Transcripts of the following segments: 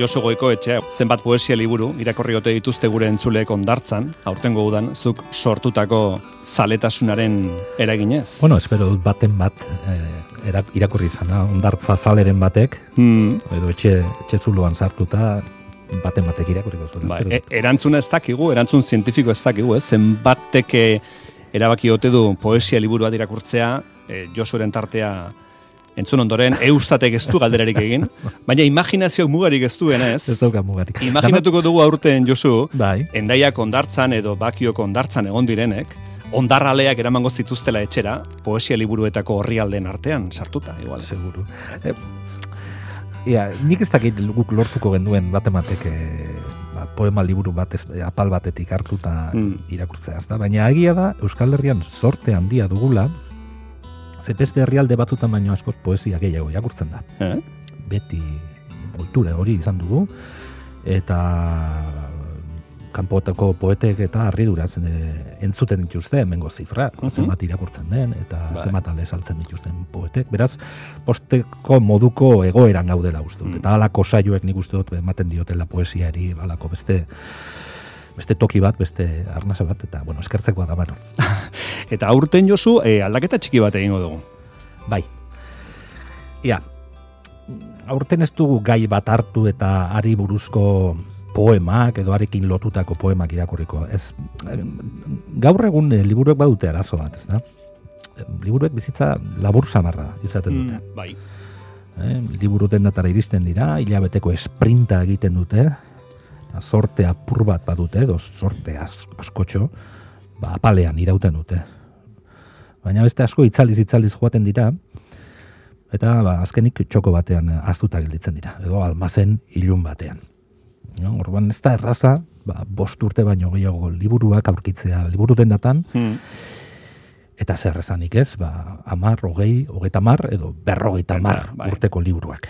Josu Goiko etxe, zenbat poesia liburu irakorri ote dituzte gure entzuleek ondartzan, aurtengo udan, zuk sortutako zaletasunaren eraginez? Bueno, espero dut baten bat eh, irakurri izana, ondartza zaleren batek, hmm. edo etxe, etxe zuloan sartuta, baten batek irakurriko zuen. Ba, e, erantzuna ez dakigu, erantzun zientifiko ez dakigu, ez? zenbatek erabaki ote du poesia liburu bat irakurtzea, e, Josuren tartea entzun ondoren, eustatek ez du galderarik egin, baina imaginazio mugarik ez duen ez. Ez dauka mugarik. Imaginatuko dugu aurten, Josu, bai. endaiak ondartzan edo bakiok ondartzan egon direnek, ondarraleak eramango zituztela etxera, poesia liburuetako horri alden artean, sartuta, igual. Seguru. E, ia, nik ez dakit guk lortuko genduen batematek e, ba, poema liburu bat ez, apal batetik hartuta mm. irakurtzea. Baina egia da, Euskal Herrian sorte handia dugula, Ze beste herrialde batutan baino askoz poesia gehiago jakurtzen da. Eh? Beti kultura hori izan dugu eta kanpotako poetek eta harridura zen e, entzuten dituzte hemengo zifra, uh -huh. zenbat irakurtzen den eta bai. zenbat ale saltzen dituzten poetek. Beraz, posteko moduko egoeran gaudela uste dut. Mm. Eta alako saioek nik uste dut ematen diotela poesiari, alako beste beste toki bat, beste arnasa bat, eta, bueno, eskertzekoa da, bueno. eta aurten jozu, e, aldaketa txiki bat egingo dugu. Bai. Ia, aurten ez dugu gai bat hartu eta ari buruzko poemak edo arekin lotutako poemak irakurriko. Ez, gaur egun e, liburuek badute arazo bat, ez da? Liburuek bizitza labur samarra izaten dute. Mm, bai. Eh, liburu dendatara iristen dira, hilabeteko esprinta egiten dute, sorte apur bat badute, edo sorte askotxo, ba, apalean irauten dute. Baina beste asko itzaliz itzaliz joaten dira, eta ba, azkenik txoko batean aztuta gelditzen dira, edo almazen ilun batean. No, orban ez da erraza, ba, bost urte baino gehiago liburuak aurkitzea liburu datan, hmm. eta zer ezanik ez, ba, amar, hogei, hogeita mar, edo berrogeita mar bai. urteko liburuak.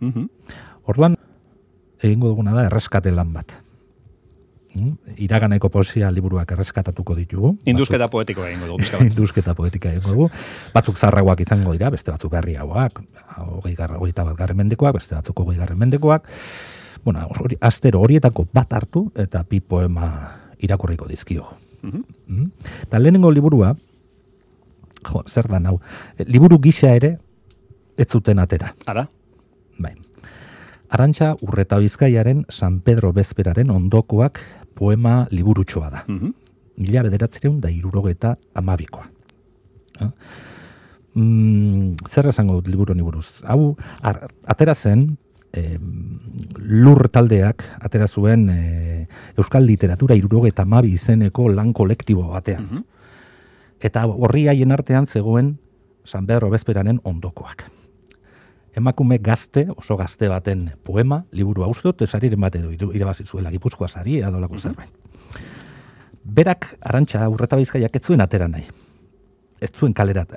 Mm Orduan, egingo duguna da erreskate lan bat. Hmm? Iraganeko poesia liburuak erreskatatuko ditugu. Induzketa poetikoa egingo dugu. Induzketa poetika egingo dugu. Batzuk zarragoak izango dira, beste batzuk berriagoak, hogei garra, bat garren mendekoak, beste batzuk hogei garren mendekoak. Bueno, hori, astero horietako bat hartu eta bi poema irakurriko dizkio. Mm -hmm. Ta lehenengo liburua, jo, zer da nau, liburu gisa ere, ez zuten atera. Ara? Bai. Arantxa urreta bizkaiaren San Pedro Bezperaren ondokoak poema liburutxoa da. Mm Mila bederatzereun da irurogeta amabikoa. Mm, zer esango dut liburu buruz? Hau, atera zen, lur taldeak, atera zuen e, Euskal Literatura irurogeta amabi izeneko lan kolektibo batean. Mhm. Eta horri haien artean zegoen San Pedro Bezperaren ondokoak emakume gazte, oso gazte baten poema, liburu haustot, esariren bat edo irabazi zuela, gipuzkoa zari, edo lako zerbait. Berak, arantxa, urreta bizkaiak ez zuen atera nahi. Ez zuen kalerat,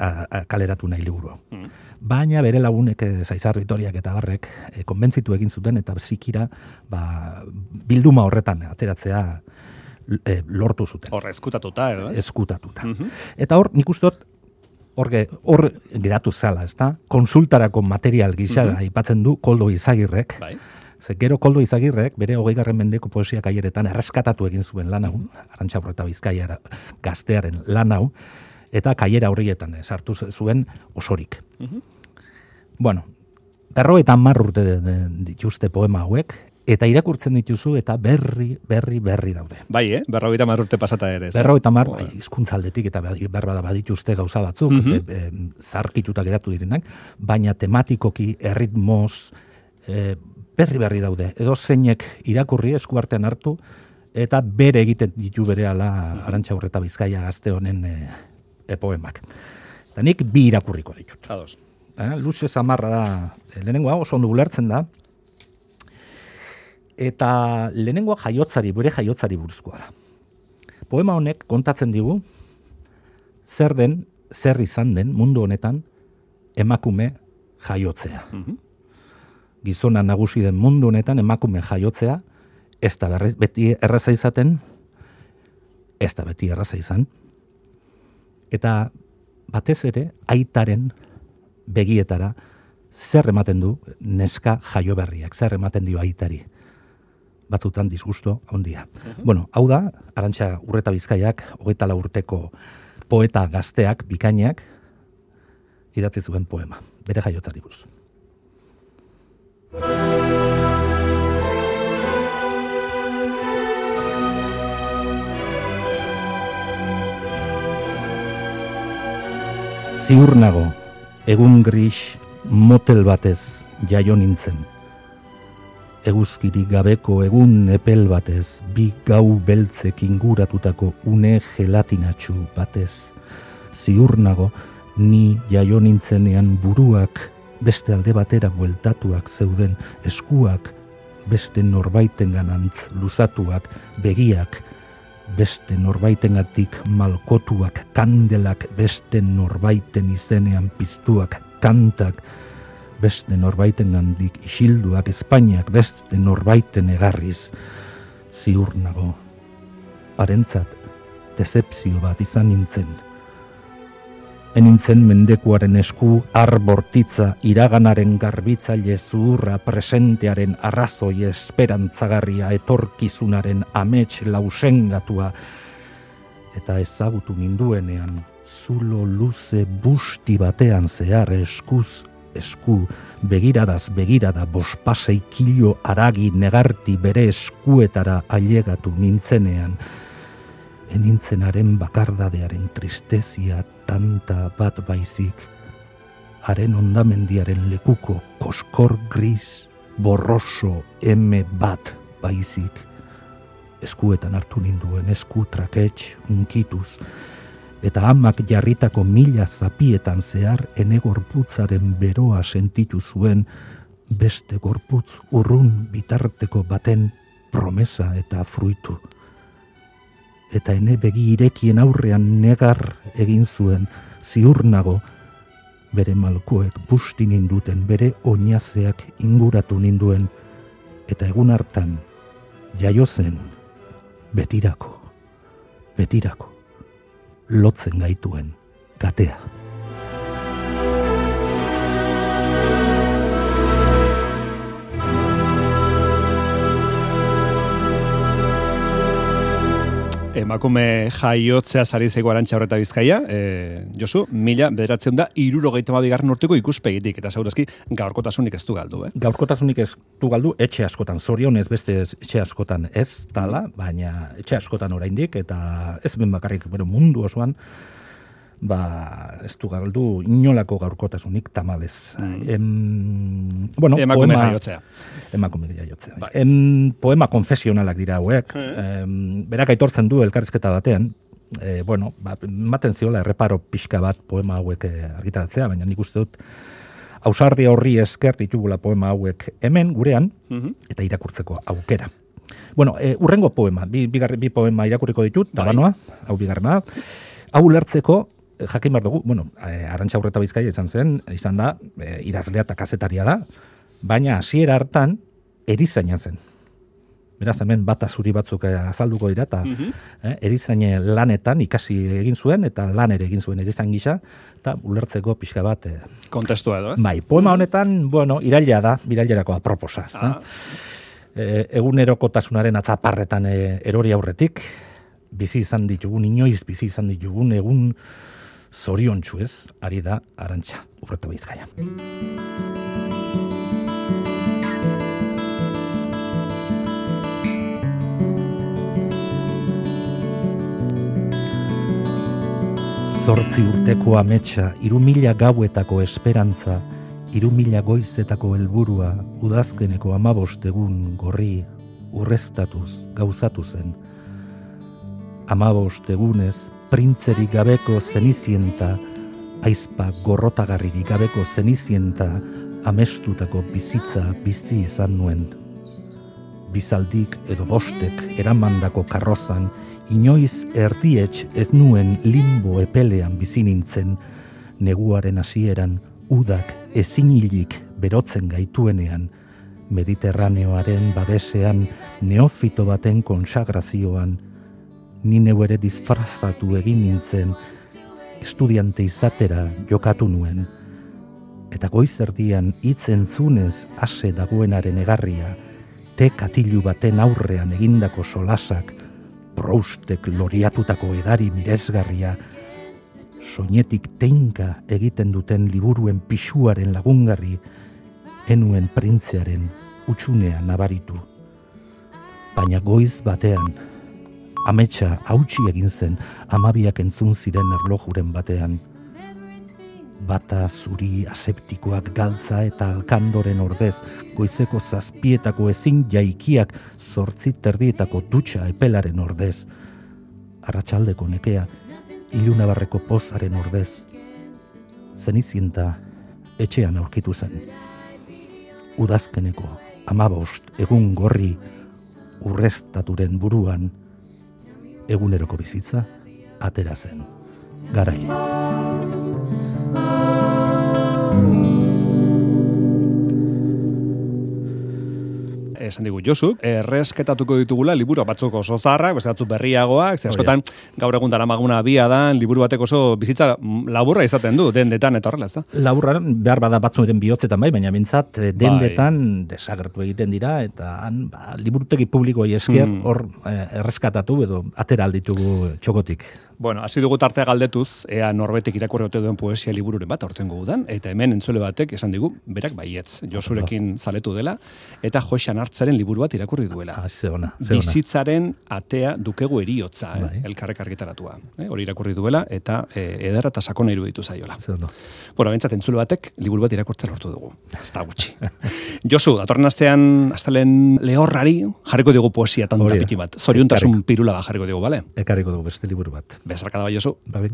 kaleratu nahi liburu mm. Baina bere lagunek e, zaizar bitoriak eta barrek e, konbentzitu egin zuten eta zikira ba, bilduma horretan ateratzea e, lortu zuten. Horre, eskutatuta, edo? Eskutatuta. Mhm. Eta hor, nik ustot, hor, hor geratu zala, ez da? Konsultarako material gisa mm aipatzen du koldo izagirrek. Bai. Ze gero koldo izagirrek, bere hogei garren mendeko poesia kaieretan erreskatatu egin zuen lan hau, mm eta bizkaiara gaztearen lan hau, eta kaiera horrietan sartu zuen osorik. Mm Bueno, berro eta marrurte dituzte poema hauek, eta irakurtzen dituzu eta berri, berri, berri daude. Bai, eh? Berrogeita mar urte pasata ere. Berrogeita mar, bai, izkuntzaldetik eta berba da badituzte gauza batzuk, mm -hmm. e, zarkituta geratu direnak, baina tematikoki, erritmoz, e, berri berri daude. Edo zeinek irakurri eskuartean hartu, eta bere egiten ditu bere ala mm -hmm. arantxa horreta bizkaia gazte honen e, e poemak. Eta nik bi irakurriko ditut. Ados. Eh, Luze zamarra da, lehenengo hau, oso ondo gulertzen da, eta lehenengoa jaiotzari, bere jaiotzari buruzkoa da. Poema honek kontatzen digu, zer den, zer izan den mundu honetan emakume jaiotzea. Mm Gizona nagusi den mundu honetan emakume jaiotzea, ez da beti erraza izaten, ez da beti erraza izan, eta batez ere aitaren begietara zer ematen du neska jaio berriak, zer ematen dio aitari. Batutan disgusto ondia. Bueno, hau da, arantxa urreta bizkaiak, hogeita urteko poeta gazteak, bikainak, idatzi zuen poema, bere jaiotzari buruz. Ziur nago, egun gris motel batez jaio nintzen. Eguzkiri gabeko egun epel batez, bi gau beltzek inguratutako une gelatinatxu batez. Ziur nago, ni jaio nintzenean buruak beste alde batera bueltatuak zeuden eskuak beste norbaiten ganantz luzatuak begiak beste norbaitengatik malkotuak kandelak beste norbaiten izenean piztuak kantak beste norbaiten gandik isilduak Espainiak beste norbaiten egarriz ziur nago. Harentzat decepzio bat izan nintzen. Enintzen mendekuaren esku arbortitza iraganaren garbitzaile zuhurra presentearen arrazoi esperantzagarria etorkizunaren amets lausengatua. Eta ezagutu ninduenean zulo luze busti batean zehar eskuz esku begiradaz begirada bospasei kilo aragi negarti bere eskuetara ailegatu nintzenean. Enintzenaren bakardadearen tristezia tanta bat baizik, haren ondamendiaren lekuko koskor gris, borroso eme bat baizik, eskuetan hartu ninduen esku traketx unkituz, eta amak jarritako mila zapietan zehar ene gorputzaren beroa sentitu zuen beste gorputz urrun bitarteko baten promesa eta fruitu. Eta ene begi irekien aurrean negar egin zuen ziur nago bere malkoek busti ninduten bere oinazeak inguratu ninduen eta egun hartan jaio zen betirako betirako lotzen gaituen gatea Emakume jaiotzea zari zeigo arantxa horreta bizkaia, e, Josu, mila bederatzen da, iruro gaita urteko ikuspegitik, eta zaurazki gaurkotasunik ez du galdu, eh? Gaurkotasunik ez du galdu, etxe askotan, zorion ez beste etxe askotan ez, tala, baina etxe askotan oraindik eta ez ben bakarrik, bero, mundu osoan, ba, ez du galdu inolako gaurkotasunik tamalez. Mm. Em, bueno, emakume poema, jaiotzea. Emakume jaiotzea. Bai. Em, poema konfesionalak dira hauek. Mm. berak aitortzen du elkarrizketa batean, e, bueno, ba, maten ziola erreparo pixka bat poema hauek eh, argitaratzea, baina nik uste dut ausardia horri esker ditugula poema hauek hemen gurean mm eta irakurtzeko aukera. Bueno, e, urrengo poema, bi, bi, bi poema irakurriko ditut, bai. tabanoa, hau bigarrena, hau lertzeko jakin behar dugu, bueno, e, arantxa urreta bizkaia izan zen, izan da, e, idazlea eta kazetaria da, baina hasiera hartan erizaina zen. Beraz, hemen bata zuri batzuk eh, azalduko dira, eta mm erizaine lanetan ikasi egin zuen, eta lan ere egin zuen erizain gisa, eta ulertzeko pixka bat... E, Kontestua edo, ez? Bai, poema honetan, bueno, iraila da, irailerako aproposa? Ah. E, egunerokotasunaren atzaparretan erori aurretik, bizi izan ditugun, inoiz bizi izan ditugun, egun zorion txuez, ari da arantxa, urreta bizkaia. Zortzi urteko ametsa, irumila gauetako esperantza, irumila goizetako helburua, udazkeneko amabostegun gorri, urreztatuz, gauzatu zen. Amabostegunez, printzerik gabeko zenizienta, aizpa gorrotagarririk gabeko zenizienta, amestutako bizitza bizi izan nuen. Bizaldik edo bostek eramandako karrozan, inoiz erdietx ez nuen limbo epelean bizi nintzen, neguaren hasieran udak ezinilik berotzen gaituenean, Mediterraneoaren babesean neofito baten konsagrazioan, ni neu ere disfrazatu egin nintzen, estudiante izatera jokatu nuen. eta goizerdian hitz entzunez ase dagoenaren egarria, te katilu baten aurrean egindako solasak, proustek loriatutako edari mirezgarria, soinetik teinka egiten duten liburuen pisuaren lagungarri, enuen printzearen utxunea nabaritu. Baina goiz batean, ametsa hautsi egin zen amabiak entzun ziren erlojuren batean, bata zuri aseptikoak galtza eta alkandoren ordez goizeko zazpietako ezin jaikiak zortzi terdietako dutxa epelaren ordez. Arratxaldeko nekea ilunabarreko pozaren ordez. Zenizienta etxean aurkitu zen. Udazkeneko amabost egun gorri urrestaturen buruan eguneroko bizitza atera zen. Garai. Esan digu Josu, erresketatuko ditugula liburu batzuk oso zaharrak, beste batzuk berriagoak, ze askotan gaur egun daramaguna bia da, liburu batek oso bizitza laburra izaten du, dendetan eta horrela, ez da? Laburra, behar bada batzuaren bihotzetan bai, baina bintzat eh, dendetan bai. desagertu egiten dira, eta han, ba, liburutegi publikoa esker hmm. hor eh, erreskatatu edo atera alditugu txokotik. Bueno, hasi dugu tartea galdetuz, ea norbetek irakurri ote duen poesia libururen bat, orten gudan, eta hemen entzule batek esan digu, berak baietz, josurekin zaletu dela, eta joxan hartzaren liburu bat irakurri duela. Ah, ze ona, Bizitzaren atea dukegu eriotza, eh, bai. elkarrek argitaratua. Eh, hori irakurri duela, eta eh, ederra eta sakona iruditu zaiola. Ze ona. Bueno, bentsat entzule batek, liburu bat irakurtzen lortu dugu. Ez da gutxi. Josu, datorren astean, astalen lehorrari, jarriko dugu poesia tanta piti bat. Zoriuntasun pirula bat jarriko dugu, bale? Ekarriko dugu beste liburu bat. Besarkada bai, Josu. Bai.